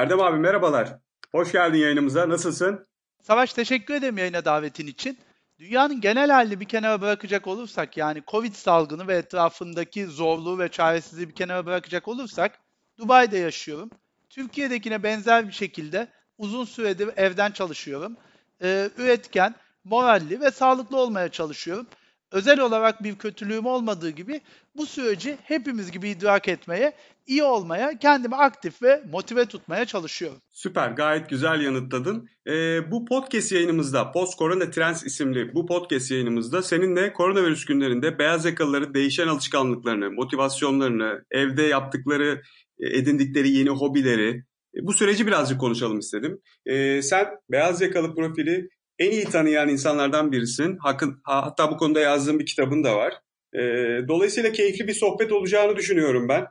Erdem abi merhabalar. Hoş geldin yayınımıza. Nasılsın? Savaş teşekkür ederim yayına davetin için. Dünyanın genel halini bir kenara bırakacak olursak yani Covid salgını ve etrafındaki zorluğu ve çaresizliği bir kenara bırakacak olursak Dubai'de yaşıyorum. Türkiye'dekine benzer bir şekilde uzun süredir evden çalışıyorum. Ee, üretken, moralli ve sağlıklı olmaya çalışıyorum özel olarak bir kötülüğüm olmadığı gibi bu süreci hepimiz gibi idrak etmeye, iyi olmaya, kendimi aktif ve motive tutmaya çalışıyorum. Süper, gayet güzel yanıtladın. Ee, bu podcast yayınımızda, Post Corona Trends isimli bu podcast yayınımızda seninle koronavirüs günlerinde beyaz yakalıların değişen alışkanlıklarını, motivasyonlarını, evde yaptıkları, e, edindikleri yeni hobileri, e, bu süreci birazcık konuşalım istedim. Ee, sen beyaz yakalı profili en iyi tanıyan insanlardan birisin. Hatta bu konuda yazdığım bir kitabın da var. Ee, dolayısıyla keyifli bir sohbet olacağını düşünüyorum ben.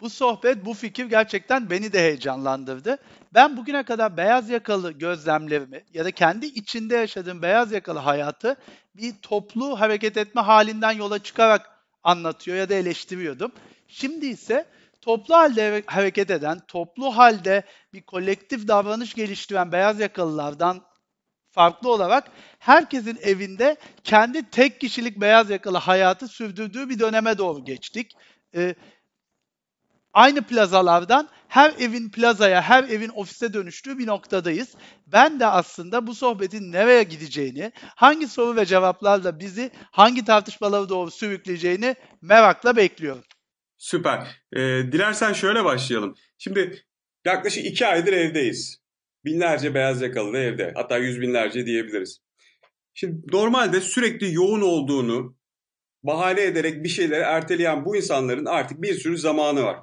Bu sohbet, bu fikir gerçekten beni de heyecanlandırdı. Ben bugüne kadar beyaz yakalı gözlemlerimi ya da kendi içinde yaşadığım beyaz yakalı hayatı bir toplu hareket etme halinden yola çıkarak anlatıyor ya da eleştiriyordum. Şimdi ise toplu halde hareket eden, toplu halde bir kolektif davranış geliştiren beyaz yakalılardan farklı olarak herkesin evinde kendi tek kişilik beyaz yakalı hayatı sürdürdüğü bir döneme doğru geçtik. Ee, aynı plazalardan her evin plazaya, her evin ofise dönüştüğü bir noktadayız. Ben de aslında bu sohbetin nereye gideceğini, hangi soru ve cevaplarla bizi hangi tartışmalara doğru sürükleyeceğini merakla bekliyorum. Süper. Ee, dilersen şöyle başlayalım. Şimdi yaklaşık iki aydır evdeyiz. Binlerce beyaz yakalı evde. Hatta yüz binlerce diyebiliriz. Şimdi normalde sürekli yoğun olduğunu bahane ederek bir şeyleri erteleyen bu insanların artık bir sürü zamanı var.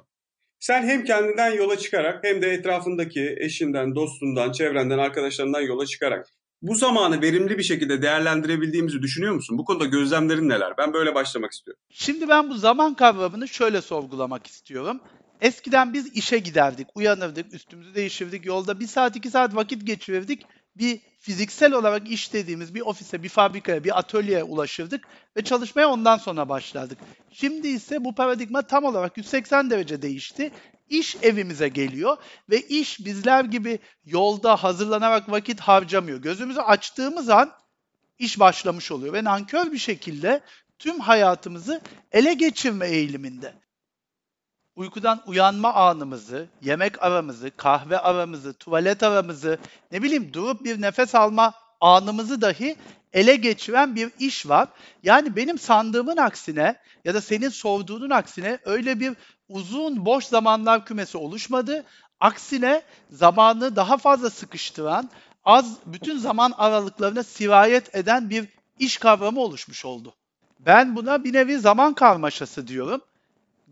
Sen hem kendinden yola çıkarak hem de etrafındaki eşinden, dostundan, çevrenden, arkadaşlarından yola çıkarak bu zamanı verimli bir şekilde değerlendirebildiğimizi düşünüyor musun? Bu konuda gözlemlerin neler? Ben böyle başlamak istiyorum. Şimdi ben bu zaman kavramını şöyle sorgulamak istiyorum. Eskiden biz işe giderdik, uyanırdık, üstümüzü değiştirdik, yolda bir saat iki saat vakit geçirirdik. Bir fiziksel olarak iş dediğimiz bir ofise, bir fabrikaya, bir atölyeye ulaşırdık ve çalışmaya ondan sonra başlardık. Şimdi ise bu paradigma tam olarak 180 derece değişti. İş evimize geliyor ve iş bizler gibi yolda hazırlanarak vakit harcamıyor. Gözümüzü açtığımız an iş başlamış oluyor ve nankör bir şekilde tüm hayatımızı ele geçirme eğiliminde uykudan uyanma anımızı, yemek aramızı, kahve aramızı, tuvalet aramızı, ne bileyim durup bir nefes alma anımızı dahi ele geçiren bir iş var. Yani benim sandığımın aksine ya da senin sorduğunun aksine öyle bir uzun boş zamanlar kümesi oluşmadı. Aksine zamanı daha fazla sıkıştıran, az bütün zaman aralıklarına sirayet eden bir iş kavramı oluşmuş oldu. Ben buna bir nevi zaman karmaşası diyorum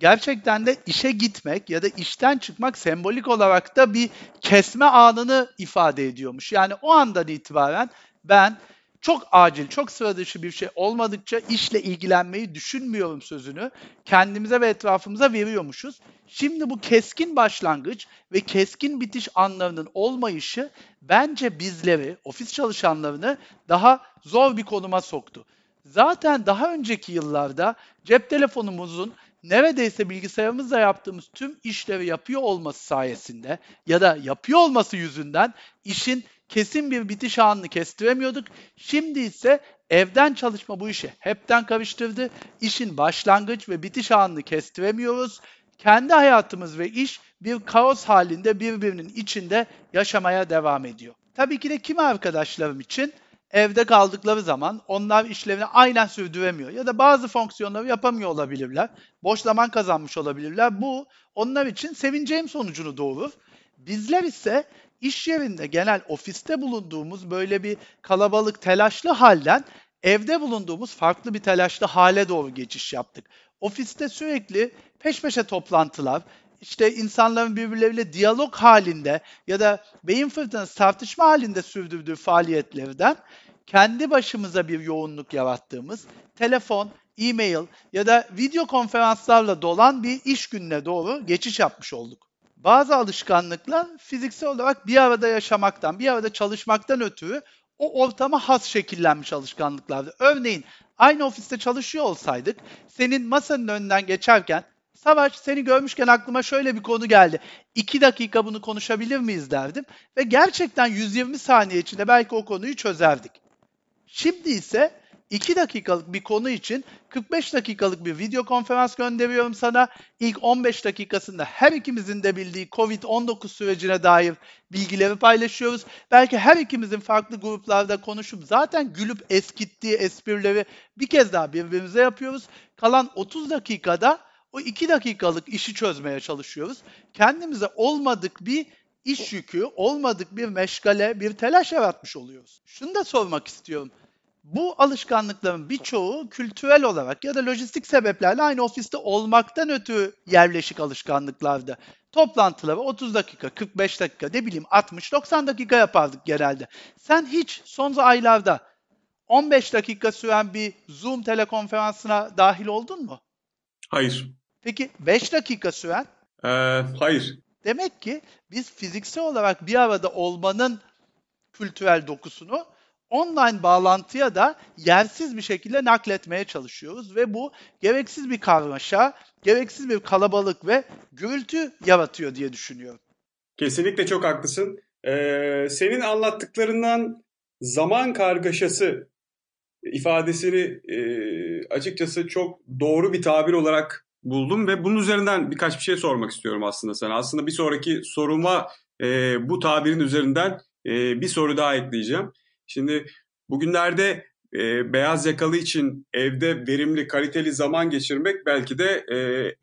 gerçekten de işe gitmek ya da işten çıkmak sembolik olarak da bir kesme anını ifade ediyormuş. Yani o andan itibaren ben çok acil, çok sıra dışı bir şey olmadıkça işle ilgilenmeyi düşünmüyorum sözünü kendimize ve etrafımıza veriyormuşuz. Şimdi bu keskin başlangıç ve keskin bitiş anlarının olmayışı bence bizleri, ofis çalışanlarını daha zor bir konuma soktu. Zaten daha önceki yıllarda cep telefonumuzun neredeyse bilgisayarımızla yaptığımız tüm işleri yapıyor olması sayesinde ya da yapıyor olması yüzünden işin kesin bir bitiş anını kestiremiyorduk. Şimdi ise evden çalışma bu işi hepten karıştırdı. İşin başlangıç ve bitiş anını kestiremiyoruz. Kendi hayatımız ve iş bir kaos halinde birbirinin içinde yaşamaya devam ediyor. Tabii ki de kimi arkadaşlarım için evde kaldıkları zaman onlar işlerini aynen sürdüremiyor ya da bazı fonksiyonları yapamıyor olabilirler. Boş zaman kazanmış olabilirler. Bu onlar için sevineceğim sonucunu doğurur. Bizler ise iş yerinde genel ofiste bulunduğumuz böyle bir kalabalık telaşlı halden evde bulunduğumuz farklı bir telaşlı hale doğru geçiş yaptık. Ofiste sürekli peş peşe toplantılar, işte insanların birbirleriyle diyalog halinde ya da beyin fırtınası tartışma halinde sürdürdüğü faaliyetlerden kendi başımıza bir yoğunluk yarattığımız telefon, e-mail ya da video konferanslarla dolan bir iş gününe doğru geçiş yapmış olduk. Bazı alışkanlıklar fiziksel olarak bir arada yaşamaktan, bir arada çalışmaktan ötürü o ortama has şekillenmiş alışkanlıklardı. Örneğin aynı ofiste çalışıyor olsaydık senin masanın önünden geçerken Savaş seni görmüşken aklıma şöyle bir konu geldi. 2 dakika bunu konuşabilir miyiz derdim. Ve gerçekten 120 saniye içinde belki o konuyu çözerdik. Şimdi ise 2 dakikalık bir konu için 45 dakikalık bir video konferans gönderiyorum sana. İlk 15 dakikasında her ikimizin de bildiği COVID-19 sürecine dair bilgileri paylaşıyoruz. Belki her ikimizin farklı gruplarda konuşup zaten gülüp eskittiği esprileri bir kez daha birbirimize yapıyoruz. Kalan 30 dakikada o 2 dakikalık işi çözmeye çalışıyoruz. Kendimize olmadık bir iş yükü, olmadık bir meşgale, bir telaş yaratmış oluyoruz. Şunu da sormak istiyorum. Bu alışkanlıkların birçoğu kültürel olarak ya da lojistik sebeplerle aynı ofiste olmaktan ötürü yerleşik alışkanlıklardı. Toplantıları 30 dakika, 45 dakika, ne bileyim 60-90 dakika yapardık genelde. Sen hiç son aylarda 15 dakika süren bir Zoom telekonferansına dahil oldun mu? Hayır. Peki 5 dakika süren? Ee, hayır. Demek ki biz fiziksel olarak bir arada olmanın kültürel dokusunu online bağlantıya da yersiz bir şekilde nakletmeye çalışıyoruz ve bu gereksiz bir karmaşa, gereksiz bir kalabalık ve gürültü yaratıyor diye düşünüyorum. Kesinlikle çok haklısın. Ee, senin anlattıklarından zaman kargaşası ifadesini e, açıkçası çok doğru bir tabir olarak buldum ve bunun üzerinden birkaç bir şey sormak istiyorum aslında sana. Aslında bir sonraki soruma e, bu tabirin üzerinden e, bir soru daha ekleyeceğim. Şimdi bugünlerde e, beyaz yakalı için evde verimli, kaliteli zaman geçirmek belki de e,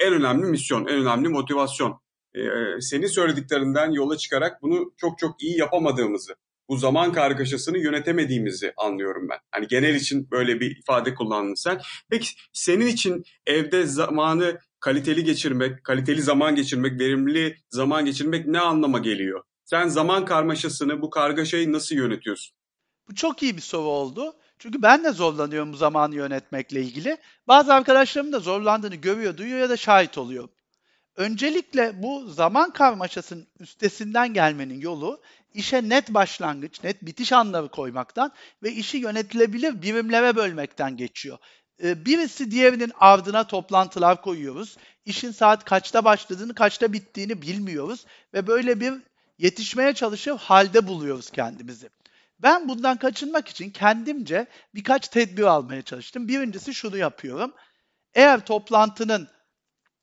en önemli misyon, en önemli motivasyon. E, senin söylediklerinden yola çıkarak bunu çok çok iyi yapamadığımızı, bu zaman kargaşasını yönetemediğimizi anlıyorum ben. Hani genel için böyle bir ifade kullandın sen. Peki senin için evde zamanı kaliteli geçirmek, kaliteli zaman geçirmek, verimli zaman geçirmek ne anlama geliyor? Sen zaman karmaşasını, bu kargaşayı nasıl yönetiyorsun? Bu çok iyi bir soru oldu. Çünkü ben de zorlanıyorum bu zamanı yönetmekle ilgili. Bazı arkadaşlarım da zorlandığını görüyor, duyuyor ya da şahit oluyor. Öncelikle bu zaman karmaşasının üstesinden gelmenin yolu işe net başlangıç, net bitiş anları koymaktan ve işi yönetilebilir birimlere bölmekten geçiyor. Ee, birisi diğerinin ardına toplantılar koyuyoruz. İşin saat kaçta başladığını, kaçta bittiğini bilmiyoruz ve böyle bir yetişmeye çalışıp halde buluyoruz kendimizi. Ben bundan kaçınmak için kendimce birkaç tedbir almaya çalıştım. Birincisi şunu yapıyorum. Eğer toplantının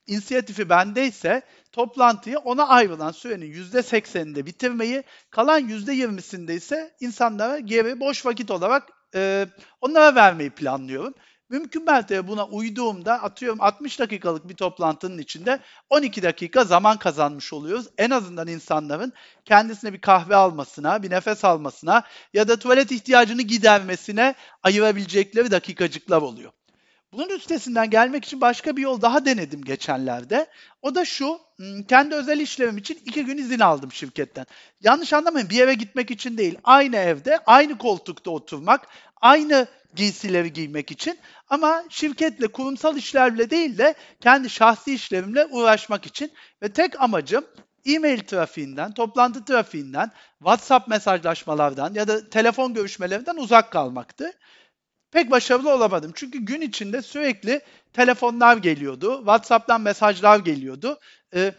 inisiyatifi bendeyse toplantıyı ona ayrılan sürenin %80'inde bitirmeyi, kalan %20'sinde ise insanlara geri boş vakit olarak e, onlara vermeyi planlıyorum. Mümkün mertebe buna uyduğumda atıyorum 60 dakikalık bir toplantının içinde 12 dakika zaman kazanmış oluyoruz. En azından insanların kendisine bir kahve almasına, bir nefes almasına ya da tuvalet ihtiyacını gidermesine ayırabilecekleri dakikacıklar oluyor. Bunun üstesinden gelmek için başka bir yol daha denedim geçenlerde. O da şu, hmm, kendi özel işlemim için iki gün izin aldım şirketten. Yanlış anlamayın bir eve gitmek için değil. Aynı evde, aynı koltukta oturmak, aynı giysileri giymek için ama şirketle, kurumsal işlerle değil de kendi şahsi işlerimle uğraşmak için ve tek amacım e-mail trafiğinden, toplantı trafiğinden, WhatsApp mesajlaşmalardan ya da telefon görüşmelerinden uzak kalmaktı. Pek başarılı olamadım. Çünkü gün içinde sürekli telefonlar geliyordu, WhatsApp'tan mesajlar geliyordu. Ee,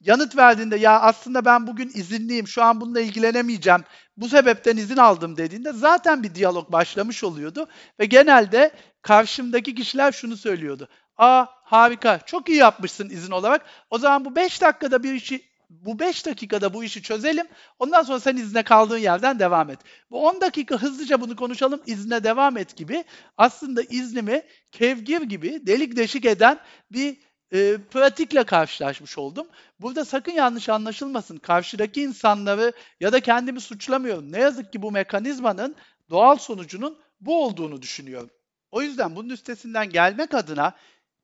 yanıt verdiğinde ya aslında ben bugün izinliyim, şu an bununla ilgilenemeyeceğim, bu sebepten izin aldım dediğinde zaten bir diyalog başlamış oluyordu ve genelde karşımdaki kişiler şunu söylüyordu. Aa harika, çok iyi yapmışsın izin olarak. O zaman bu 5 dakikada bir işi bu 5 dakikada bu işi çözelim. Ondan sonra sen izne kaldığın yerden devam et. Bu 10 dakika hızlıca bunu konuşalım, izne devam et gibi aslında iznimi kevgir gibi delik deşik eden bir e, pratikle karşılaşmış oldum. Burada sakın yanlış anlaşılmasın. Karşıdaki insanları ya da kendimi suçlamıyorum. Ne yazık ki bu mekanizmanın doğal sonucunun bu olduğunu düşünüyorum. O yüzden bunun üstesinden gelmek adına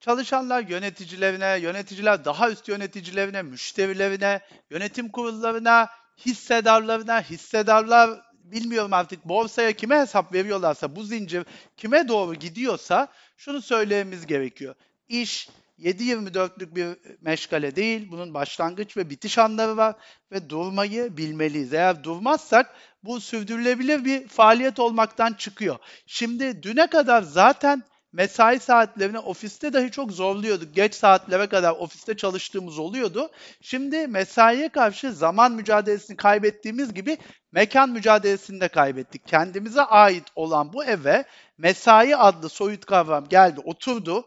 çalışanlar yöneticilerine, yöneticiler daha üst yöneticilerine, müşterilerine, yönetim kurullarına, hissedarlarına, hissedarlar bilmiyorum artık borsaya kime hesap veriyorlarsa bu zincir kime doğru gidiyorsa şunu söylememiz gerekiyor. İş 7-24'lük bir meşgale değil, bunun başlangıç ve bitiş anları var ve durmayı bilmeliyiz. Eğer durmazsak bu sürdürülebilir bir faaliyet olmaktan çıkıyor. Şimdi düne kadar zaten mesai saatlerini ofiste dahi çok zorluyorduk. Geç saatlere kadar ofiste çalıştığımız oluyordu. Şimdi mesaiye karşı zaman mücadelesini kaybettiğimiz gibi mekan mücadelesini de kaybettik. Kendimize ait olan bu eve mesai adlı soyut kavram geldi, oturdu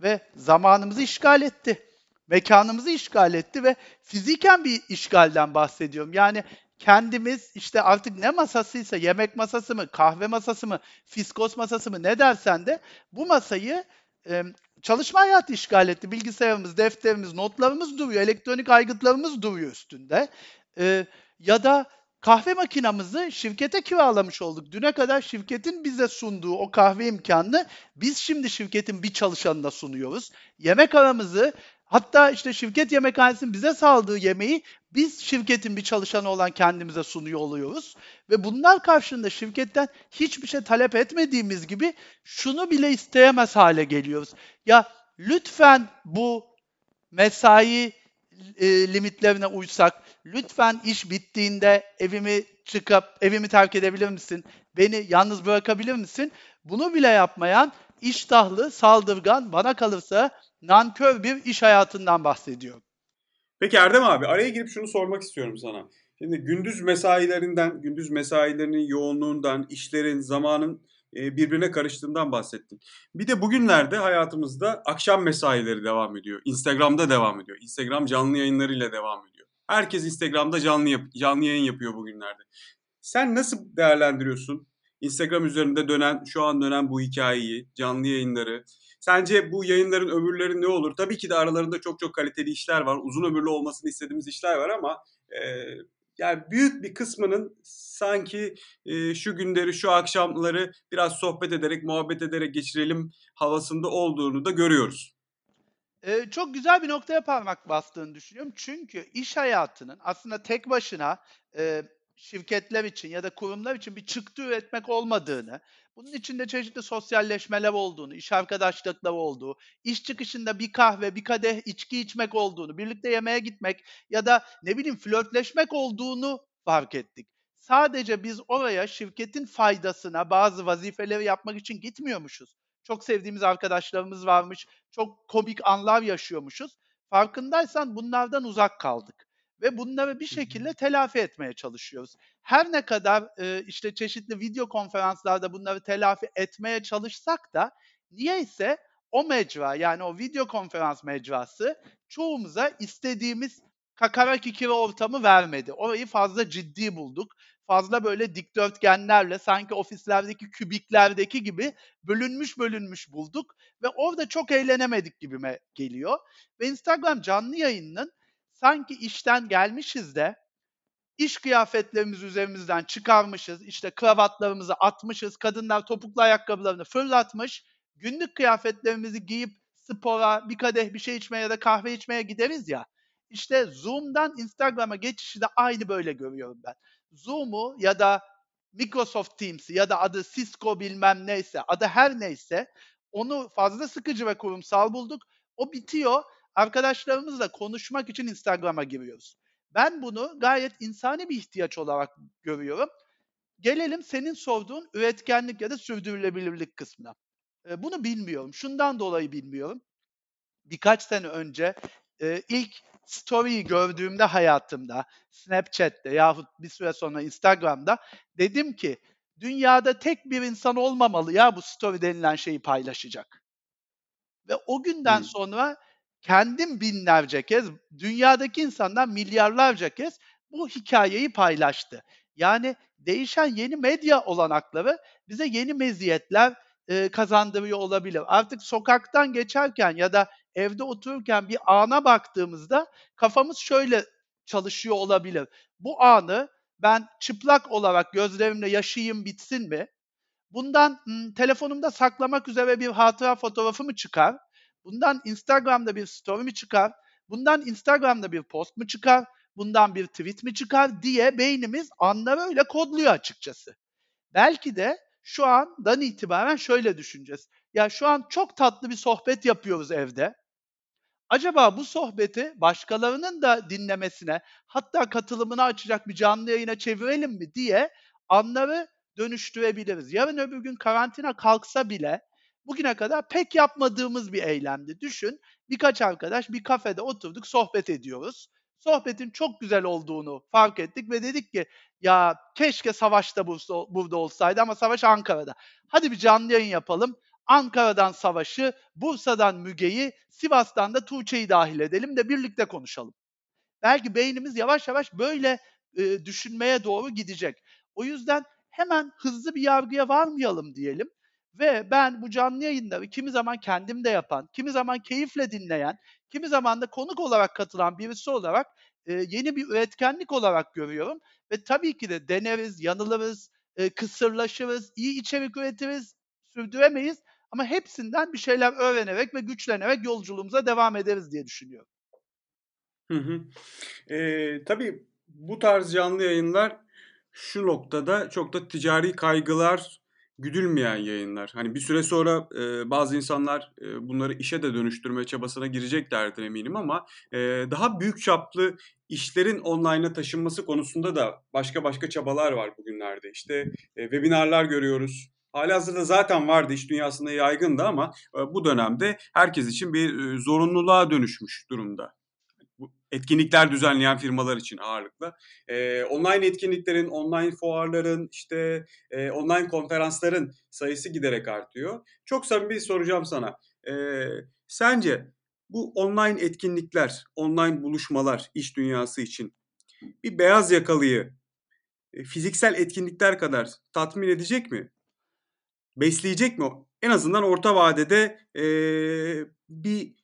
ve zamanımızı işgal etti. Mekanımızı işgal etti ve fiziken bir işgalden bahsediyorum. Yani kendimiz işte artık ne masasıysa yemek masası mı, kahve masası mı, fiskos masası mı ne dersen de bu masayı e, çalışma hayatı işgal etti. Bilgisayarımız, defterimiz, notlarımız duruyor, elektronik aygıtlarımız duruyor üstünde. E, ya da kahve makinamızı şirkete kiralamış olduk. Düne kadar şirketin bize sunduğu o kahve imkanını biz şimdi şirketin bir çalışanına sunuyoruz. Yemek aramızı Hatta işte şirket yemekhanesinin bize sağladığı yemeği biz şirketin bir çalışanı olan kendimize sunuyor oluyoruz. Ve bunlar karşılığında şirketten hiçbir şey talep etmediğimiz gibi şunu bile isteyemez hale geliyoruz. Ya lütfen bu mesai e, limitlerine uysak, lütfen iş bittiğinde evimi çıkıp evimi terk edebilir misin? Beni yalnız bırakabilir misin? Bunu bile yapmayan iştahlı, saldırgan, bana kalırsa nankör bir iş hayatından bahsediyorum. Peki Erdem abi araya girip şunu sormak istiyorum sana. Şimdi gündüz mesailerinden, gündüz mesailerinin yoğunluğundan, işlerin, zamanın e, birbirine karıştığından bahsettin. Bir de bugünlerde hayatımızda akşam mesaileri devam ediyor. Instagram'da devam ediyor. Instagram canlı yayınlarıyla devam ediyor. Herkes Instagram'da canlı yap canlı yayın yapıyor bugünlerde. Sen nasıl değerlendiriyorsun Instagram üzerinde dönen şu an dönen bu hikayeyi, canlı yayınları? Sence bu yayınların ömürleri ne olur? Tabii ki de aralarında çok çok kaliteli işler var. Uzun ömürlü olmasını istediğimiz işler var ama e, yani büyük bir kısmının sanki e, şu günleri, şu akşamları biraz sohbet ederek, muhabbet ederek geçirelim havasında olduğunu da görüyoruz. Ee, çok güzel bir noktaya parmak bastığını düşünüyorum. Çünkü iş hayatının aslında tek başına e, şirketler için ya da kurumlar için bir çıktı üretmek olmadığını, bunun içinde çeşitli sosyalleşmeler olduğunu, iş arkadaşlıkları olduğu, iş çıkışında bir kahve, bir kadeh içki içmek olduğunu, birlikte yemeğe gitmek ya da ne bileyim flörtleşmek olduğunu fark ettik. Sadece biz oraya şirketin faydasına bazı vazifeleri yapmak için gitmiyormuşuz. Çok sevdiğimiz arkadaşlarımız varmış, çok komik anlar yaşıyormuşuz. Farkındaysan bunlardan uzak kaldık ve bunları bir şekilde telafi etmeye çalışıyoruz. Her ne kadar e, işte çeşitli video konferanslarda bunları telafi etmeye çalışsak da niyeyse o mecra yani o video konferans mecrası çoğumuza istediğimiz kakara kikiri ortamı vermedi. Orayı fazla ciddi bulduk. Fazla böyle dikdörtgenlerle sanki ofislerdeki kübiklerdeki gibi bölünmüş bölünmüş bulduk ve orada çok eğlenemedik gibime geliyor. Ve Instagram canlı yayınının sanki işten gelmişiz de iş kıyafetlerimizi üzerimizden çıkarmışız, işte kravatlarımızı atmışız, kadınlar topuklu ayakkabılarını fırlatmış, günlük kıyafetlerimizi giyip spora, bir kadeh bir şey içmeye ya da kahve içmeye gideriz ya. İşte Zoom'dan Instagram'a geçişi de aynı böyle görüyorum ben. Zoom'u ya da Microsoft Teams'i ya da adı Cisco bilmem neyse, adı her neyse onu fazla sıkıcı ve kurumsal bulduk. O bitiyor arkadaşlarımızla konuşmak için Instagram'a giriyoruz. Ben bunu gayet insani bir ihtiyaç olarak görüyorum. Gelelim senin sorduğun üretkenlik ya da sürdürülebilirlik kısmına. E, bunu bilmiyorum. Şundan dolayı bilmiyorum. Birkaç sene önce e, ilk story'yi gördüğümde hayatımda, Snapchat'te yahut bir süre sonra Instagram'da dedim ki dünyada tek bir insan olmamalı ya bu story denilen şeyi paylaşacak. Ve o günden hmm. sonra kendim binlerce kez, dünyadaki insanlar milyarlarca kez bu hikayeyi paylaştı. Yani değişen yeni medya olanakları bize yeni meziyetler e, kazandırıyor olabilir. Artık sokaktan geçerken ya da evde otururken bir ana baktığımızda kafamız şöyle çalışıyor olabilir. Bu anı ben çıplak olarak gözlerimle yaşayayım bitsin mi? Bundan telefonumda saklamak üzere bir hatıra fotoğrafı mı çıkar? Bundan Instagram'da bir story mi çıkar? Bundan Instagram'da bir post mu çıkar? Bundan bir tweet mi çıkar diye beynimiz anları öyle kodluyor açıkçası. Belki de şu andan itibaren şöyle düşüneceğiz. Ya şu an çok tatlı bir sohbet yapıyoruz evde. Acaba bu sohbeti başkalarının da dinlemesine, hatta katılımını açacak bir canlı yayına çevirelim mi diye anları dönüştürebiliriz. Yarın öbür gün karantina kalksa bile bugüne kadar pek yapmadığımız bir eylemdi. Düşün, birkaç arkadaş bir kafede oturduk, sohbet ediyoruz. Sohbetin çok güzel olduğunu fark ettik ve dedik ki ya keşke savaş da burada olsaydı ama savaş Ankara'da. Hadi bir canlı yayın yapalım. Ankara'dan Savaş'ı, Bursa'dan Müge'yi, Sivas'tan da Tuğçe'yi dahil edelim de birlikte konuşalım. Belki beynimiz yavaş yavaş böyle e, düşünmeye doğru gidecek. O yüzden hemen hızlı bir yargıya varmayalım diyelim. Ve ben bu canlı yayınları kimi zaman kendim de yapan, kimi zaman keyifle dinleyen, kimi zaman da konuk olarak katılan birisi olarak e, yeni bir üretkenlik olarak görüyorum. Ve tabii ki de deneriz, yanılırız, e, kısırlaşırız, iyi içerik üretiriz, sürdüremeyiz. Ama hepsinden bir şeyler öğrenerek ve güçlenerek yolculuğumuza devam ederiz diye düşünüyorum. Hı hı. Ee, tabii bu tarz canlı yayınlar şu noktada çok da ticari kaygılar güdülmeyen yayınlar. Hani bir süre sonra e, bazı insanlar e, bunları işe de dönüştürme çabasına gireceklerdir eminim ama e, daha büyük çaplı işlerin online'a taşınması konusunda da başka başka çabalar var bugünlerde. İşte e, webinarlar görüyoruz. Halihazırda zaten vardı iş dünyasında yaygındı ama e, bu dönemde herkes için bir e, zorunluluğa dönüşmüş durumda etkinlikler düzenleyen firmalar için ağırlıkla. E, online etkinliklerin, online fuarların, işte e, online konferansların sayısı giderek artıyor. Çok samimi soracağım sana. E, sence bu online etkinlikler, online buluşmalar iş dünyası için bir beyaz yakalıyı e, fiziksel etkinlikler kadar tatmin edecek mi? Besleyecek mi? En azından orta vadede e, bir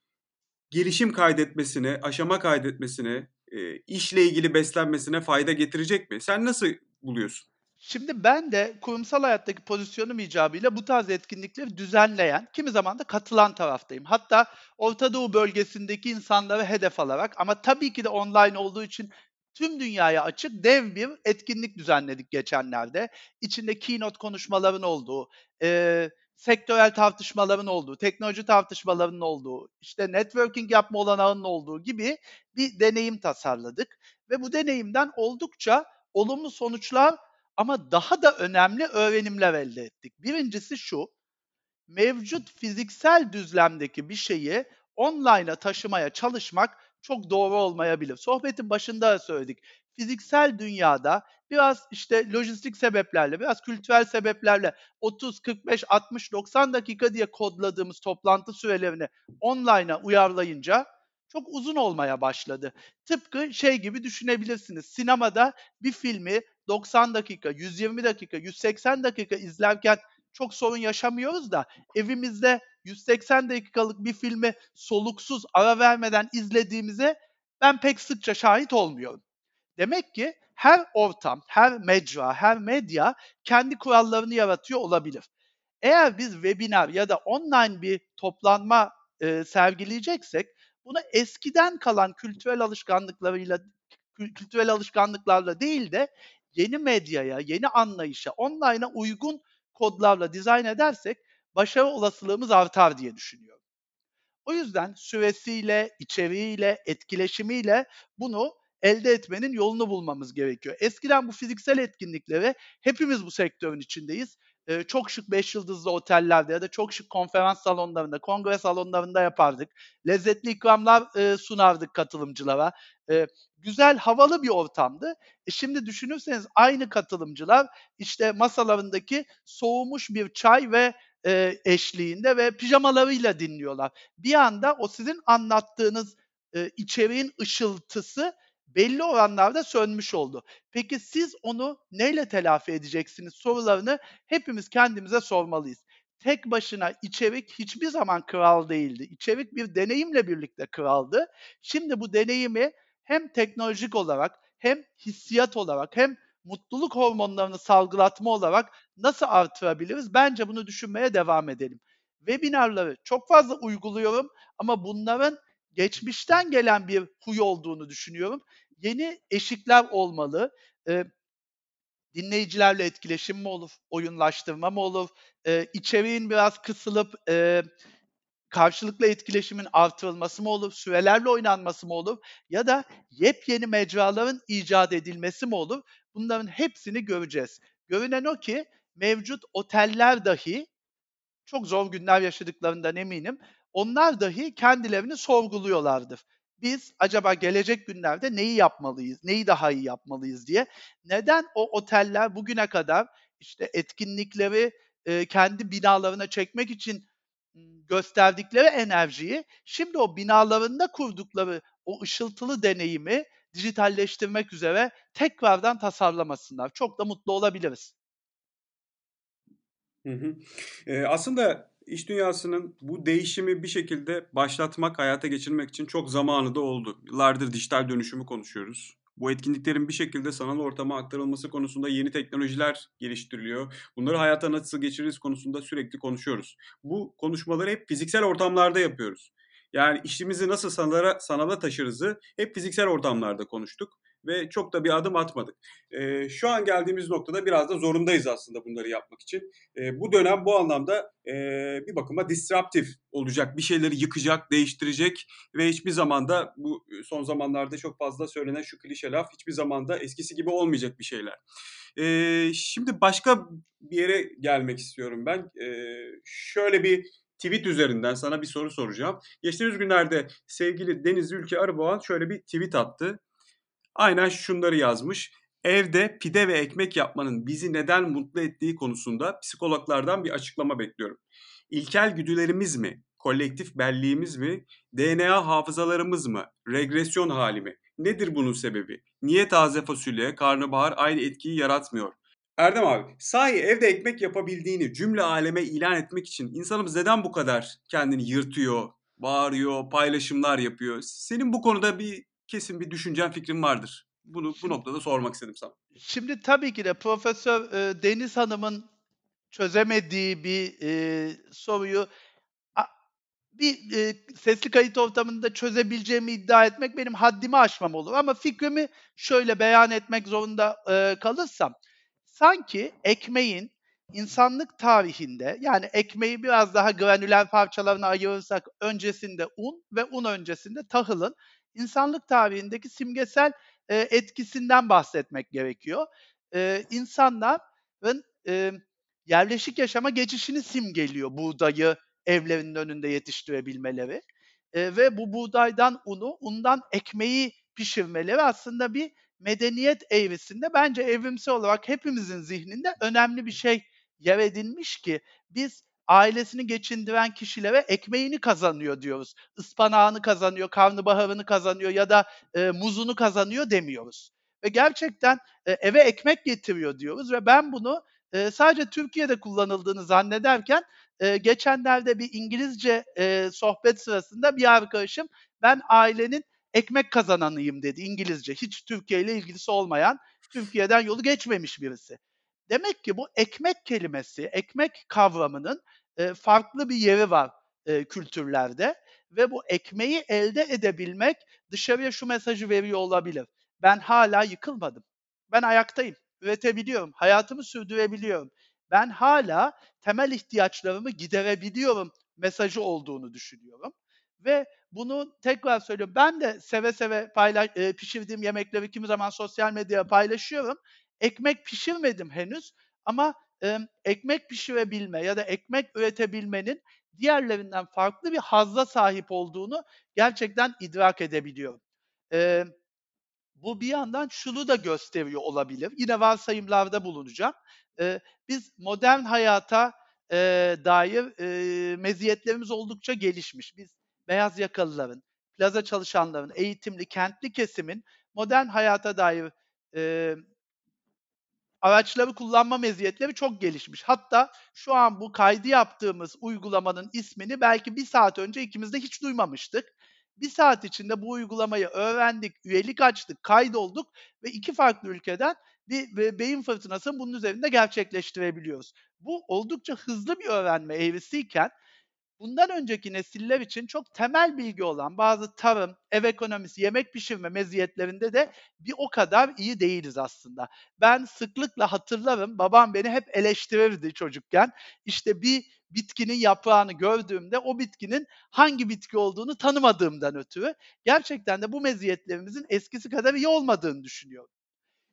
gelişim kaydetmesine, aşama kaydetmesine, e, işle ilgili beslenmesine fayda getirecek mi? Sen nasıl buluyorsun? Şimdi ben de kurumsal hayattaki pozisyonum icabıyla bu tarz etkinlikleri düzenleyen, kimi zaman da katılan taraftayım. Hatta Orta Doğu bölgesindeki insanları hedef alarak ama tabii ki de online olduğu için tüm dünyaya açık dev bir etkinlik düzenledik geçenlerde. İçinde keynote konuşmaların olduğu, e, sektörel tartışmaların olduğu, teknoloji tartışmalarının olduğu, işte networking yapma olanağının olduğu gibi bir deneyim tasarladık. Ve bu deneyimden oldukça olumlu sonuçlar ama daha da önemli öğrenimler elde ettik. Birincisi şu, mevcut fiziksel düzlemdeki bir şeyi online'a taşımaya çalışmak çok doğru olmayabilir. Sohbetin başında da söyledik. Fiziksel dünyada biraz işte lojistik sebeplerle, biraz kültürel sebeplerle 30, 45, 60, 90 dakika diye kodladığımız toplantı sürelerini online'a uyarlayınca çok uzun olmaya başladı. Tıpkı şey gibi düşünebilirsiniz. Sinemada bir filmi 90 dakika, 120 dakika, 180 dakika izlerken çok sorun yaşamıyoruz da evimizde 180 dakikalık bir filmi soluksuz ara vermeden izlediğimize ben pek sıkça şahit olmuyorum. Demek ki her ortam, her mecra, her medya kendi kurallarını yaratıyor olabilir. Eğer biz webinar ya da online bir toplanma e, sergileyeceksek bunu eskiden kalan kültürel alışkanlıklarıyla kültürel alışkanlıklarla değil de yeni medyaya, yeni anlayışa, online'a uygun kodlarla dizayn edersek başarı olasılığımız artar diye düşünüyorum. O yüzden süresiyle, içeriğiyle, etkileşimiyle bunu elde etmenin yolunu bulmamız gerekiyor. Eskiden bu fiziksel etkinlikleri hepimiz bu sektörün içindeyiz. Ee, çok şık 5 yıldızlı otellerde ya da çok şık konferans salonlarında, kongre salonlarında yapardık. Lezzetli ikramlar e, sunardık katılımcılara. E, güzel, havalı bir ortamdı. E şimdi düşünürseniz aynı katılımcılar işte masalarındaki soğumuş bir çay ve e, eşliğinde ve pijamalarıyla dinliyorlar. Bir anda o sizin anlattığınız e, içeriğin ışıltısı belli oranlarda sönmüş oldu. Peki siz onu neyle telafi edeceksiniz sorularını hepimiz kendimize sormalıyız. Tek başına içerik hiçbir zaman kral değildi. İçerik bir deneyimle birlikte kraldı. Şimdi bu deneyimi hem teknolojik olarak hem hissiyat olarak hem mutluluk hormonlarını salgılatma olarak nasıl artırabiliriz? Bence bunu düşünmeye devam edelim. Webinarları çok fazla uyguluyorum ama bunların geçmişten gelen bir huy olduğunu düşünüyorum. Yeni eşikler olmalı. E, dinleyicilerle etkileşim mi olur, oyunlaştırma mı olur, e, içeriğin biraz kısılıp e, karşılıklı etkileşimin artırılması mı olur, sürelerle oynanması mı olur ya da yepyeni mecraların icat edilmesi mi olur? Bunların hepsini göreceğiz. Görünen o ki mevcut oteller dahi çok zor günler yaşadıklarından eminim. Onlar dahi kendilerini sorguluyorlardır. Biz acaba gelecek günlerde neyi yapmalıyız, neyi daha iyi yapmalıyız diye. Neden o oteller bugüne kadar işte etkinlikleri e, kendi binalarına çekmek için gösterdikleri enerjiyi şimdi o binalarında kurdukları o ışıltılı deneyimi dijitalleştirmek üzere tekrardan tasarlamasınlar. Çok da mutlu olabiliriz. Hı hı. Ee, aslında iş dünyasının bu değişimi bir şekilde başlatmak, hayata geçirmek için çok zamanı da oldu. Yıllardır dijital dönüşümü konuşuyoruz. Bu etkinliklerin bir şekilde sanal ortama aktarılması konusunda yeni teknolojiler geliştiriliyor. Bunları hayata nasıl geçiririz konusunda sürekli konuşuyoruz. Bu konuşmaları hep fiziksel ortamlarda yapıyoruz. Yani işimizi nasıl sanala, sanala taşırızı hep fiziksel ortamlarda konuştuk ve çok da bir adım atmadık. E, şu an geldiğimiz noktada biraz da zorundayız aslında bunları yapmak için. E, bu dönem bu anlamda e, bir bakıma disruptif olacak, bir şeyleri yıkacak, değiştirecek ve hiçbir zamanda bu son zamanlarda çok fazla söylenen şu klişe laf hiçbir zamanda eskisi gibi olmayacak bir şeyler. E, şimdi başka bir yere gelmek istiyorum ben. E, şöyle bir tweet üzerinden sana bir soru soracağım. Geçtiğimiz günlerde sevgili Deniz Ülke Arıboğan şöyle bir tweet attı. Aynen şunları yazmış. Evde pide ve ekmek yapmanın bizi neden mutlu ettiği konusunda psikologlardan bir açıklama bekliyorum. İlkel güdülerimiz mi, kolektif belliğimiz mi, DNA hafızalarımız mı, regresyon hali mi? Nedir bunun sebebi? Niye taze fasulye, karnabahar aynı etkiyi yaratmıyor? Erdem abi, sahi evde ekmek yapabildiğini cümle aleme ilan etmek için insanımız neden bu kadar kendini yırtıyor, bağırıyor, paylaşımlar yapıyor? Senin bu konuda bir kesin bir düşüncen, fikrin vardır. Bunu bu noktada sormak istedim sana. Şimdi tabii ki de Profesör e, Deniz Hanım'ın çözemediği bir e, soruyu bir e, sesli kayıt ortamında çözebileceğimi iddia etmek benim haddimi aşmam olur. Ama fikrimi şöyle beyan etmek zorunda e, kalırsam, sanki ekmeğin insanlık tarihinde yani ekmeği biraz daha granüler parçalarına ayırırsak öncesinde un ve un öncesinde tahılın insanlık tarihindeki simgesel e, etkisinden bahsetmek gerekiyor. E, insanların e, yerleşik yaşama geçişini simgeliyor buğdayı evlerinin önünde yetiştirebilmeleri. E, ve bu buğdaydan unu, undan ekmeği pişirmeleri aslında bir medeniyet eğrisinde bence evrimsel olarak hepimizin zihninde önemli bir şey yer edinmiş ki biz ailesini geçindiren kişilere ekmeğini kazanıyor diyoruz. Ispanağını kazanıyor, karnabaharını kazanıyor ya da e, muzunu kazanıyor demiyoruz. Ve gerçekten e, eve ekmek getiriyor diyoruz ve ben bunu e, sadece Türkiye'de kullanıldığını zannederken e, geçenlerde bir İngilizce e, sohbet sırasında bir arkadaşım ben ailenin ekmek kazananıyım dedi İngilizce. Hiç Türkiye ile ilgisi olmayan, Türkiye'den yolu geçmemiş birisi. Demek ki bu ekmek kelimesi, ekmek kavramının e, farklı bir yeri var e, kültürlerde ve bu ekmeği elde edebilmek dışarıya şu mesajı veriyor olabilir. Ben hala yıkılmadım. Ben ayaktayım. Üretebiliyorum. Hayatımı sürdürebiliyorum. Ben hala temel ihtiyaçlarımı giderebiliyorum mesajı olduğunu düşünüyorum. Ve bunu tekrar söylüyorum. Ben de seve seve paylaş, e, pişirdiğim yemekleri kimi zaman sosyal medyaya paylaşıyorum. Ekmek pişirmedim henüz ama e, ekmek pişirebilme ya da ekmek üretebilmenin diğerlerinden farklı bir hazza sahip olduğunu gerçekten idrak edebiliyorum. E, bu bir yandan şunu da gösteriyor olabilir. Yine varsayımlarda bulunacağım. E, biz modern hayata e, dair e, meziyetlerimiz oldukça gelişmiş. Biz beyaz yakalıların, plaza çalışanların, eğitimli, kentli kesimin modern hayata dair e, araçları kullanma meziyetleri çok gelişmiş. Hatta şu an bu kaydı yaptığımız uygulamanın ismini belki bir saat önce ikimiz de hiç duymamıştık. Bir saat içinde bu uygulamayı öğrendik, üyelik açtık, kaydolduk ve iki farklı ülkeden bir beyin fırtınasını bunun üzerinde gerçekleştirebiliyoruz. Bu oldukça hızlı bir öğrenme eğrisiyken bundan önceki nesiller için çok temel bilgi olan bazı tarım, ev ekonomisi, yemek pişirme meziyetlerinde de bir o kadar iyi değiliz aslında. Ben sıklıkla hatırlarım, babam beni hep eleştirirdi çocukken. İşte bir bitkinin yaprağını gördüğümde o bitkinin hangi bitki olduğunu tanımadığımdan ötürü gerçekten de bu meziyetlerimizin eskisi kadar iyi olmadığını düşünüyorum.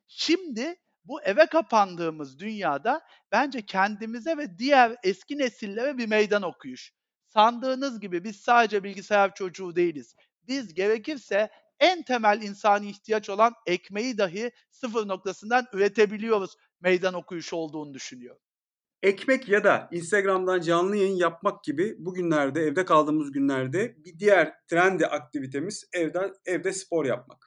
Şimdi bu eve kapandığımız dünyada bence kendimize ve diğer eski nesillere bir meydan okuyuş. Sandığınız gibi biz sadece bilgisayar çocuğu değiliz. Biz gerekirse en temel insani ihtiyaç olan ekmeği dahi sıfır noktasından üretebiliyoruz meydan okuyuş olduğunu düşünüyorum. Ekmek ya da Instagram'dan canlı yayın yapmak gibi bugünlerde evde kaldığımız günlerde bir diğer trendi aktivitemiz evden evde spor yapmak.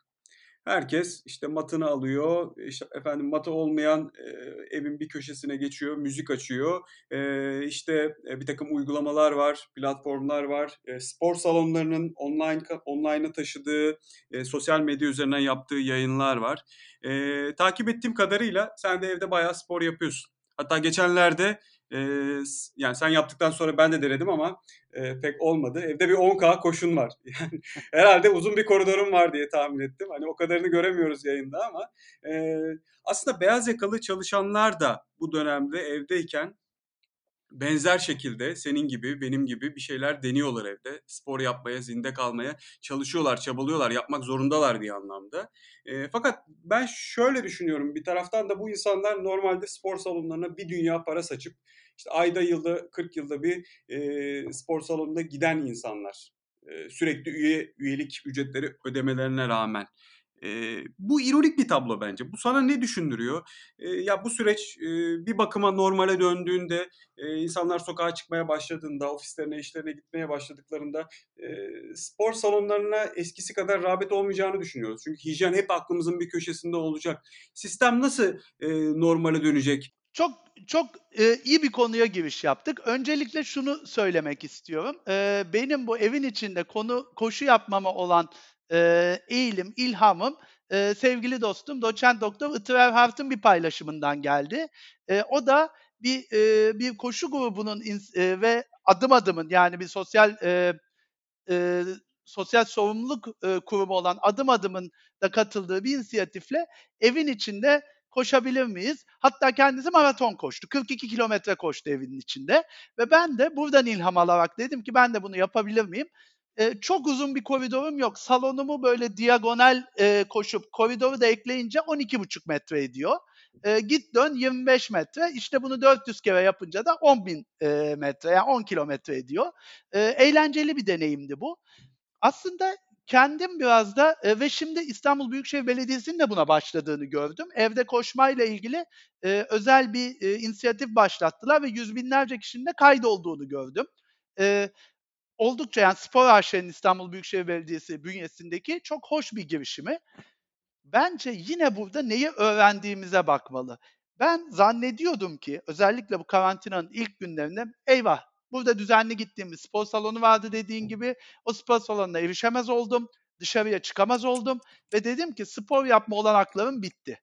Herkes işte matını alıyor, işte efendim matı olmayan e, evin bir köşesine geçiyor, müzik açıyor. E, işte e, bir takım uygulamalar var, platformlar var. E, spor salonlarının online online'a taşıdığı, e, sosyal medya üzerinden yaptığı yayınlar var. E, takip ettiğim kadarıyla sen de evde bayağı spor yapıyorsun. Hatta geçenlerde e, yani sen yaptıktan sonra ben de denedim ama e, pek olmadı. Evde bir 10K koşun var. Yani herhalde uzun bir koridorum var diye tahmin ettim. Hani o kadarını göremiyoruz yayında ama e, aslında beyaz yakalı çalışanlar da bu dönemde evdeyken benzer şekilde senin gibi, benim gibi bir şeyler deniyorlar evde. Spor yapmaya, zinde kalmaya çalışıyorlar, çabalıyorlar, yapmak zorundalar bir anlamda. E, fakat ben şöyle düşünüyorum. Bir taraftan da bu insanlar normalde spor salonlarına bir dünya para saçıp işte ayda yılda 40 yılda bir e, spor salonuna giden insanlar. E, sürekli üye üyelik ücretleri ödemelerine rağmen. E, bu ironik bir tablo bence. Bu sana ne düşündürüyor? E, ya bu süreç e, bir bakıma normale döndüğünde, e, insanlar sokağa çıkmaya başladığında, ofislerine, işlerine gitmeye başladıklarında e, spor salonlarına eskisi kadar rağbet olmayacağını düşünüyoruz. Çünkü hijyen hep aklımızın bir köşesinde olacak. Sistem nasıl e, normale dönecek? Çok çok e, iyi bir konuya giriş yaptık. Öncelikle şunu söylemek istiyorum. E, benim bu evin içinde konu koşu yapmama olan e, eğilim, ilhamım e, sevgili dostum doçent doktor Itver Hart'ın bir paylaşımından geldi. E, o da bir e, bir koşu grubunun e, ve adım adımın yani bir sosyal e, e, sosyal sorumluluk e, kurumu olan adım adımın da katıldığı bir inisiyatifle evin içinde koşabilir miyiz? Hatta kendisi maraton koştu. 42 kilometre koştu evinin içinde. Ve ben de buradan ilham alarak dedim ki ben de bunu yapabilir miyim? Ee, çok uzun bir koridorum yok. Salonumu böyle diagonal e, koşup koridoru da ekleyince 12,5 metre ediyor. E, git dön 25 metre. İşte bunu 400 kere yapınca da 10 bin e, metre yani 10 kilometre ediyor. E, eğlenceli bir deneyimdi bu. Aslında kendim biraz da e, ve şimdi İstanbul Büyükşehir Belediyesi'nin de buna başladığını gördüm. Evde koşmayla ilgili e, özel bir e, inisiyatif başlattılar ve yüz binlerce kişinin de kaydolduğunu gördüm. E, oldukça yani Spor AŞ'nin İstanbul Büyükşehir Belediyesi bünyesindeki çok hoş bir girişimi. Bence yine burada neyi öğrendiğimize bakmalı. Ben zannediyordum ki özellikle bu karantinanın ilk günlerinde eyvah burada düzenli gittiğim bir spor salonu vardı dediğin gibi o spor salonuna erişemez oldum. Dışarıya çıkamaz oldum ve dedim ki spor yapma olanaklarım bitti.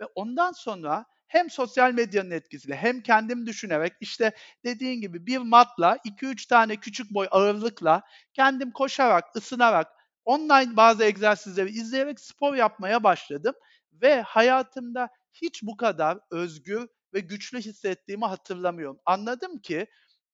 Ve ondan sonra hem sosyal medyanın etkisiyle hem kendim düşünerek işte dediğin gibi bir matla 2-3 tane küçük boy ağırlıkla kendim koşarak, ısınarak, online bazı egzersizleri izleyerek spor yapmaya başladım ve hayatımda hiç bu kadar özgür ve güçlü hissettiğimi hatırlamıyorum. Anladım ki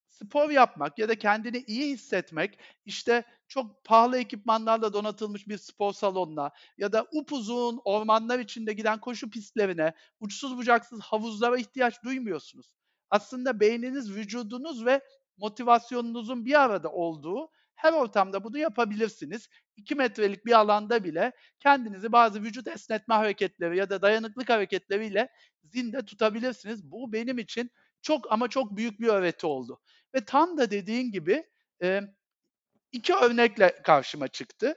spor yapmak ya da kendini iyi hissetmek işte çok pahalı ekipmanlarla donatılmış bir spor salonuna ya da upuzun ormanlar içinde giden koşu pistlerine, uçsuz bucaksız havuzlara ihtiyaç duymuyorsunuz. Aslında beyniniz, vücudunuz ve motivasyonunuzun bir arada olduğu her ortamda bunu yapabilirsiniz. 2 metrelik bir alanda bile kendinizi bazı vücut esnetme hareketleri ya da dayanıklık hareketleriyle zinde tutabilirsiniz. Bu benim için çok ama çok büyük bir öğreti oldu. Ve tam da dediğin gibi e, iki örnekle karşıma çıktı.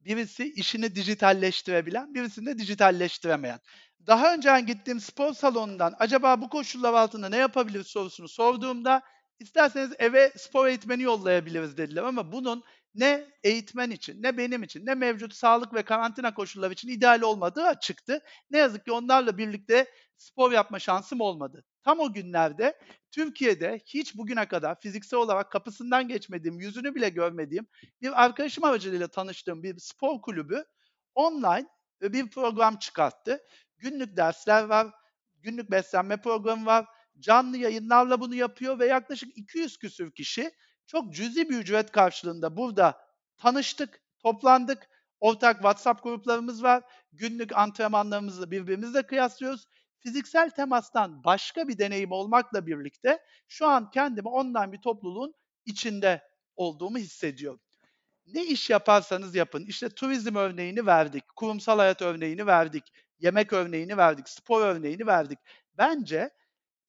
Birisi işini dijitalleştirebilen, birisini de dijitalleştiremeyen. Daha önce gittiğim spor salonundan acaba bu koşullar altında ne yapabiliriz sorusunu sorduğumda isterseniz eve spor eğitmeni yollayabiliriz dediler ama bunun ne eğitmen için, ne benim için, ne mevcut sağlık ve karantina koşulları için ideal olmadığı açıktı. Ne yazık ki onlarla birlikte spor yapma şansım olmadı. Tam o günlerde Türkiye'de hiç bugüne kadar fiziksel olarak kapısından geçmediğim, yüzünü bile görmediğim bir arkadaşım aracılığıyla tanıştığım bir spor kulübü online bir program çıkarttı. Günlük dersler var, günlük beslenme programı var, canlı yayınlarla bunu yapıyor ve yaklaşık 200 küsür kişi çok cüzi bir ücret karşılığında burada tanıştık, toplandık. Ortak WhatsApp gruplarımız var. Günlük antrenmanlarımızı birbirimizle kıyaslıyoruz. Fiziksel temastan başka bir deneyim olmakla birlikte şu an kendimi online bir topluluğun içinde olduğumu hissediyorum. Ne iş yaparsanız yapın. İşte turizm örneğini verdik, kurumsal hayat örneğini verdik, yemek örneğini verdik, spor örneğini verdik. Bence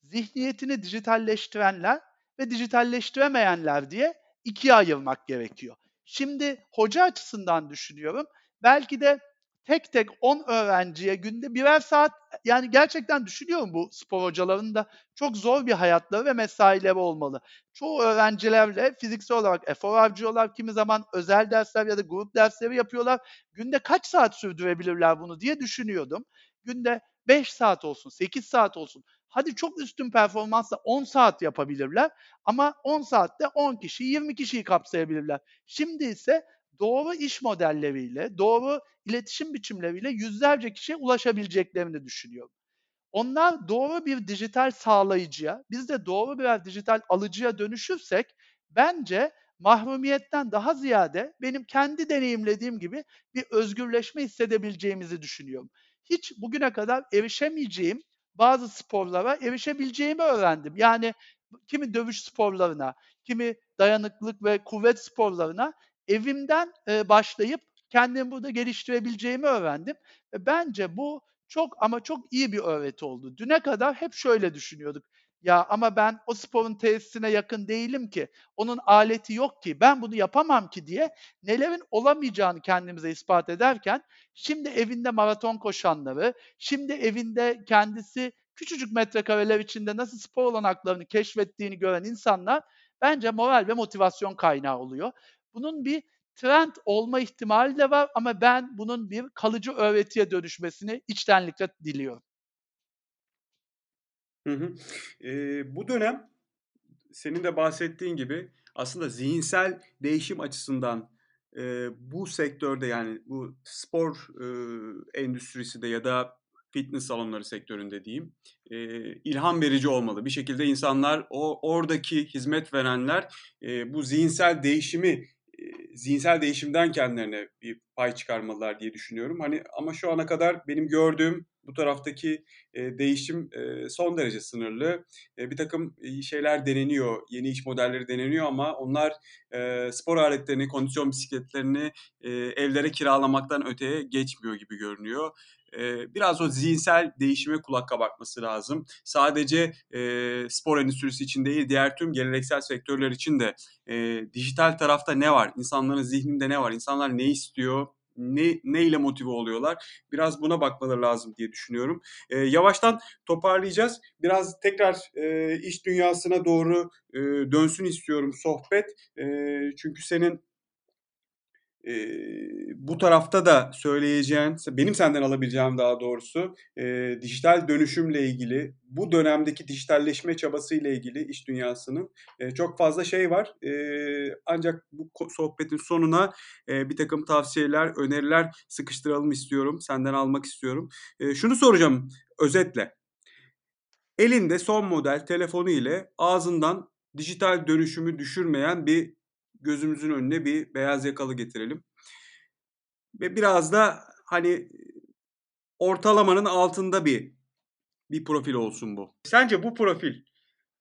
zihniyetini dijitalleştirenler ve dijitalleştiremeyenler diye ikiye ayırmak gerekiyor. Şimdi hoca açısından düşünüyorum. Belki de tek tek 10 öğrenciye günde birer saat yani gerçekten düşünüyorum bu spor hocalarının da çok zor bir hayatları ve mesaileri olmalı. Çoğu öğrencilerle fiziksel olarak efor harcıyorlar. Kimi zaman özel dersler ya da grup dersleri yapıyorlar. Günde kaç saat sürdürebilirler bunu diye düşünüyordum. Günde 5 saat olsun, 8 saat olsun. Hadi çok üstün performansla 10 saat yapabilirler ama 10 saatte 10 kişi, 20 kişiyi kapsayabilirler. Şimdi ise doğru iş modelleriyle, doğru iletişim biçimleriyle yüzlerce kişiye ulaşabileceklerini düşünüyorum. Onlar doğru bir dijital sağlayıcıya, biz de doğru birer dijital alıcıya dönüşürsek bence mahrumiyetten daha ziyade benim kendi deneyimlediğim gibi bir özgürleşme hissedebileceğimizi düşünüyorum. Hiç bugüne kadar erişemeyeceğim bazı sporlara erişebileceğimi öğrendim. Yani kimi dövüş sporlarına, kimi dayanıklılık ve kuvvet sporlarına evimden e, başlayıp kendimi burada geliştirebileceğimi öğrendim. Ve bence bu çok ama çok iyi bir öğreti oldu. Düne kadar hep şöyle düşünüyorduk. Ya ama ben o sporun tesisine yakın değilim ki. Onun aleti yok ki. Ben bunu yapamam ki diye nelerin olamayacağını kendimize ispat ederken şimdi evinde maraton koşanları, şimdi evinde kendisi küçücük metrekareler içinde nasıl spor olanaklarını keşfettiğini gören insanlar bence moral ve motivasyon kaynağı oluyor. Bunun bir trend olma ihtimali de var ama ben bunun bir kalıcı öğretiye dönüşmesini içtenlikle diliyorum. Hı hı. Eee, bu dönem senin de bahsettiğin gibi aslında zihinsel değişim açısından eee, bu sektörde yani bu spor eee, endüstrisi de ya da fitness salonları sektöründe diyeyim eee, ilham verici olmalı. Bir şekilde insanlar o oradaki hizmet verenler eee, bu zihinsel değişimi zihinsel değişimden kendilerine bir pay çıkarmalılar diye düşünüyorum. Hani ama şu ana kadar benim gördüğüm bu taraftaki e, değişim e, son derece sınırlı. E, bir takım şeyler deneniyor, yeni iş modelleri deneniyor ama onlar e, spor aletlerini, kondisyon bisikletlerini e, evlere kiralamaktan öteye geçmiyor gibi görünüyor biraz o zihinsel değişime kulak kabartması lazım. Sadece e, spor endüstrisi için değil, diğer tüm geleneksel sektörler için de e, dijital tarafta ne var? İnsanların zihninde ne var? İnsanlar ne istiyor? ne, ne ile motive oluyorlar? Biraz buna bakmaları lazım diye düşünüyorum. E, yavaştan toparlayacağız. Biraz tekrar e, iş dünyasına doğru e, dönsün istiyorum sohbet. E, çünkü senin e, bu tarafta da söyleyeceğin, benim senden alabileceğim daha doğrusu e, dijital dönüşümle ilgili, bu dönemdeki dijitalleşme çabasıyla ilgili iş dünyasının e, çok fazla şey var. E, ancak bu sohbetin sonuna e, bir takım tavsiyeler, öneriler sıkıştıralım istiyorum, senden almak istiyorum. E, şunu soracağım özetle. Elinde son model telefonu ile ağzından dijital dönüşümü düşürmeyen bir gözümüzün önüne bir beyaz yakalı getirelim. Ve biraz da hani ortalamanın altında bir bir profil olsun bu. Sence bu profil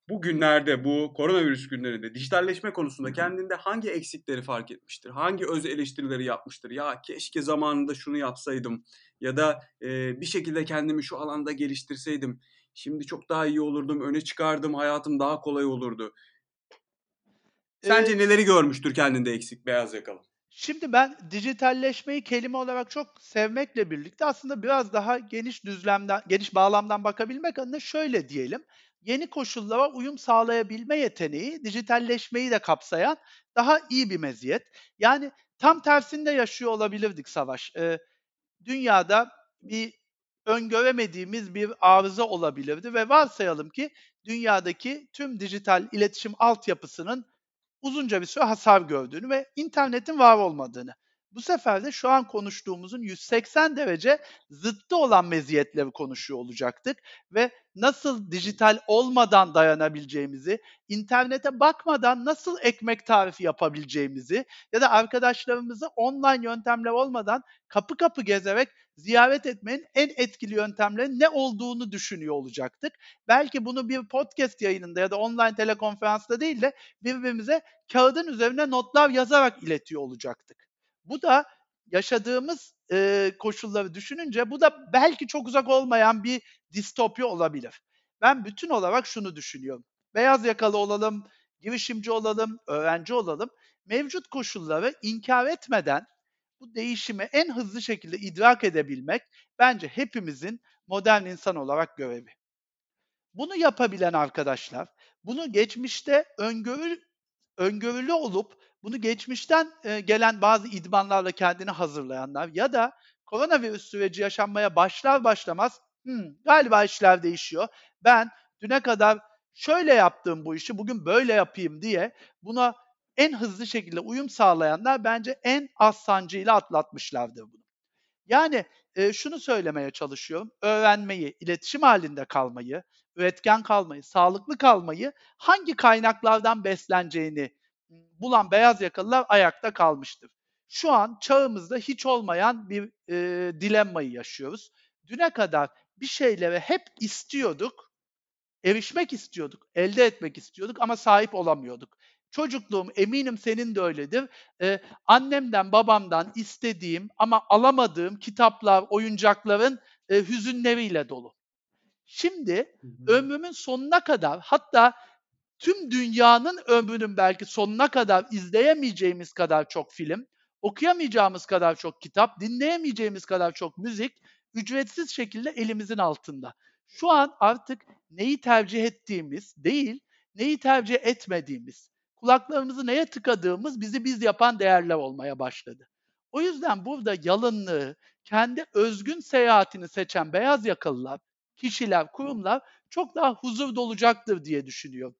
bu günlerde, bu koronavirüs günlerinde dijitalleşme konusunda kendinde hangi eksikleri fark etmiştir? Hangi öz eleştirileri yapmıştır? Ya keşke zamanında şunu yapsaydım ya da e, bir şekilde kendimi şu alanda geliştirseydim. Şimdi çok daha iyi olurdum, öne çıkardım, hayatım daha kolay olurdu. Sence ee, neleri görmüştür kendinde eksik beyaz yakalı? Şimdi ben dijitalleşmeyi kelime olarak çok sevmekle birlikte aslında biraz daha geniş düzlemden, geniş bağlamdan bakabilmek adına şöyle diyelim. Yeni koşullara uyum sağlayabilme yeteneği dijitalleşmeyi de kapsayan daha iyi bir meziyet. Yani tam tersinde yaşıyor olabilirdik Savaş. Ee, dünyada bir öngöremediğimiz bir arıza olabilirdi ve varsayalım ki dünyadaki tüm dijital iletişim altyapısının uzunca bir süre hasar gördüğünü ve internetin var olmadığını. Bu sefer de şu an konuştuğumuzun 180 derece zıttı olan meziyetleri konuşuyor olacaktık ve nasıl dijital olmadan dayanabileceğimizi, internete bakmadan nasıl ekmek tarifi yapabileceğimizi ya da arkadaşlarımızı online yöntemler olmadan kapı kapı gezerek ziyaret etmenin en etkili yöntemlerin ne olduğunu düşünüyor olacaktık. Belki bunu bir podcast yayınında ya da online telekonferansta değil de birbirimize kağıdın üzerine notlar yazarak iletiyor olacaktık. Bu da yaşadığımız e, koşulları düşününce bu da belki çok uzak olmayan bir distopya olabilir. Ben bütün olarak şunu düşünüyorum. Beyaz yakalı olalım, girişimci olalım, öğrenci olalım. Mevcut koşulları inkar etmeden bu değişimi en hızlı şekilde idrak edebilmek bence hepimizin modern insan olarak görevi. Bunu yapabilen arkadaşlar, bunu geçmişte öngörü, öngörülü olup bunu geçmişten e, gelen bazı idmanlarla kendini hazırlayanlar ya da koronavirüs süreci yaşanmaya başlar başlamaz hmm, galiba işler değişiyor. Ben düne kadar şöyle yaptığım bu işi bugün böyle yapayım diye buna en hızlı şekilde uyum sağlayanlar bence en az sancıyla atlatmışlardır bunu. Yani e, şunu söylemeye çalışıyorum. Öğrenmeyi, iletişim halinde kalmayı, üretken kalmayı, sağlıklı kalmayı hangi kaynaklardan besleneceğini bulan beyaz yakalılar ayakta kalmıştır. Şu an çağımızda hiç olmayan bir e, dilemmayı yaşıyoruz. Düne kadar bir şeylere hep istiyorduk, erişmek istiyorduk, elde etmek istiyorduk ama sahip olamıyorduk. Çocukluğum eminim senin de öyledir. Ee, annemden babamdan istediğim ama alamadığım kitaplar, oyuncakların e, hüzünleriyle dolu. Şimdi ömrümün sonuna kadar hatta tüm dünyanın ömrünün belki sonuna kadar izleyemeyeceğimiz kadar çok film, okuyamayacağımız kadar çok kitap, dinleyemeyeceğimiz kadar çok müzik ücretsiz şekilde elimizin altında. Şu an artık neyi tercih ettiğimiz değil, neyi tercih etmediğimiz, kulaklarımızı neye tıkadığımız bizi biz yapan değerler olmaya başladı. O yüzden burada yalınlığı, kendi özgün seyahatini seçen beyaz yakalılar, kişiler, kurumlar çok daha huzur dolacaktır diye düşünüyorum.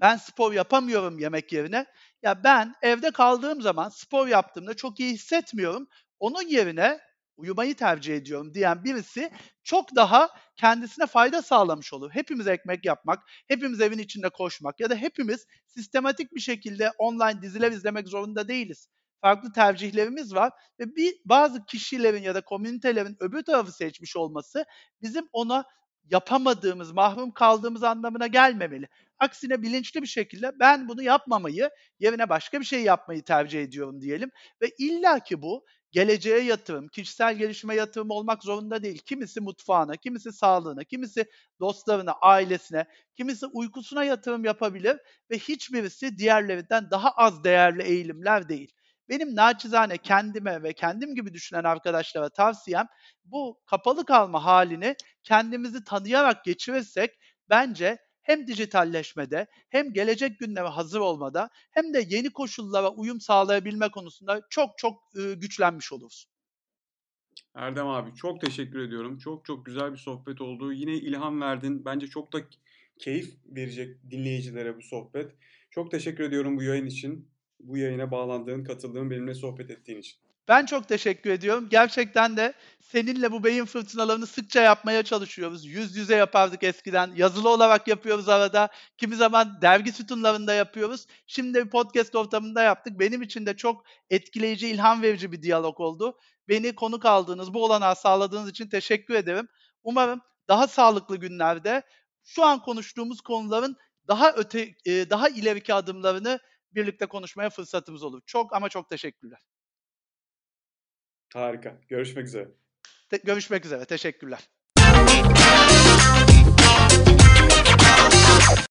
Ben spor yapamıyorum yemek yerine. Ya ben evde kaldığım zaman spor yaptığımda çok iyi hissetmiyorum. Onun yerine uyumayı tercih ediyorum diyen birisi çok daha kendisine fayda sağlamış olur. Hepimiz ekmek yapmak, hepimiz evin içinde koşmak ya da hepimiz sistematik bir şekilde online diziler izlemek zorunda değiliz. Farklı tercihlerimiz var ve bir bazı kişilerin ya da komünitelerin öbür tarafı seçmiş olması bizim ona yapamadığımız, mahrum kaldığımız anlamına gelmemeli. Aksine bilinçli bir şekilde ben bunu yapmamayı, yerine başka bir şey yapmayı tercih ediyorum diyelim ve illaki bu geleceğe yatırım, kişisel gelişime yatırım olmak zorunda değil. Kimisi mutfağına, kimisi sağlığına, kimisi dostlarına, ailesine, kimisi uykusuna yatırım yapabilir ve hiçbirisi diğerlerinden daha az değerli eğilimler değil. Benim naçizane kendime ve kendim gibi düşünen arkadaşlara tavsiyem bu kapalı kalma halini kendimizi tanıyarak geçirirsek bence hem dijitalleşmede hem gelecek gündeme hazır olmada hem de yeni koşullara uyum sağlayabilme konusunda çok çok güçlenmiş oluruz. Erdem abi çok teşekkür ediyorum. Çok çok güzel bir sohbet oldu. Yine ilham verdin. Bence çok da keyif verecek dinleyicilere bu sohbet. Çok teşekkür ediyorum bu yayın için. Bu yayına bağlandığın, katıldığın, benimle sohbet ettiğin için. Ben çok teşekkür ediyorum. Gerçekten de seninle bu beyin fırtınalarını sıkça yapmaya çalışıyoruz. Yüz yüze yapardık eskiden. Yazılı olarak yapıyoruz arada. Kimi zaman dergi sütunlarında yapıyoruz. Şimdi bir podcast ortamında yaptık. Benim için de çok etkileyici, ilham verici bir diyalog oldu. Beni konuk aldığınız, bu olanağı sağladığınız için teşekkür ederim. Umarım daha sağlıklı günlerde şu an konuştuğumuz konuların daha öte, daha ileriki adımlarını birlikte konuşmaya fırsatımız olur. Çok ama çok teşekkürler. Harika. Görüşmek üzere. Te- görüşmek üzere. Teşekkürler.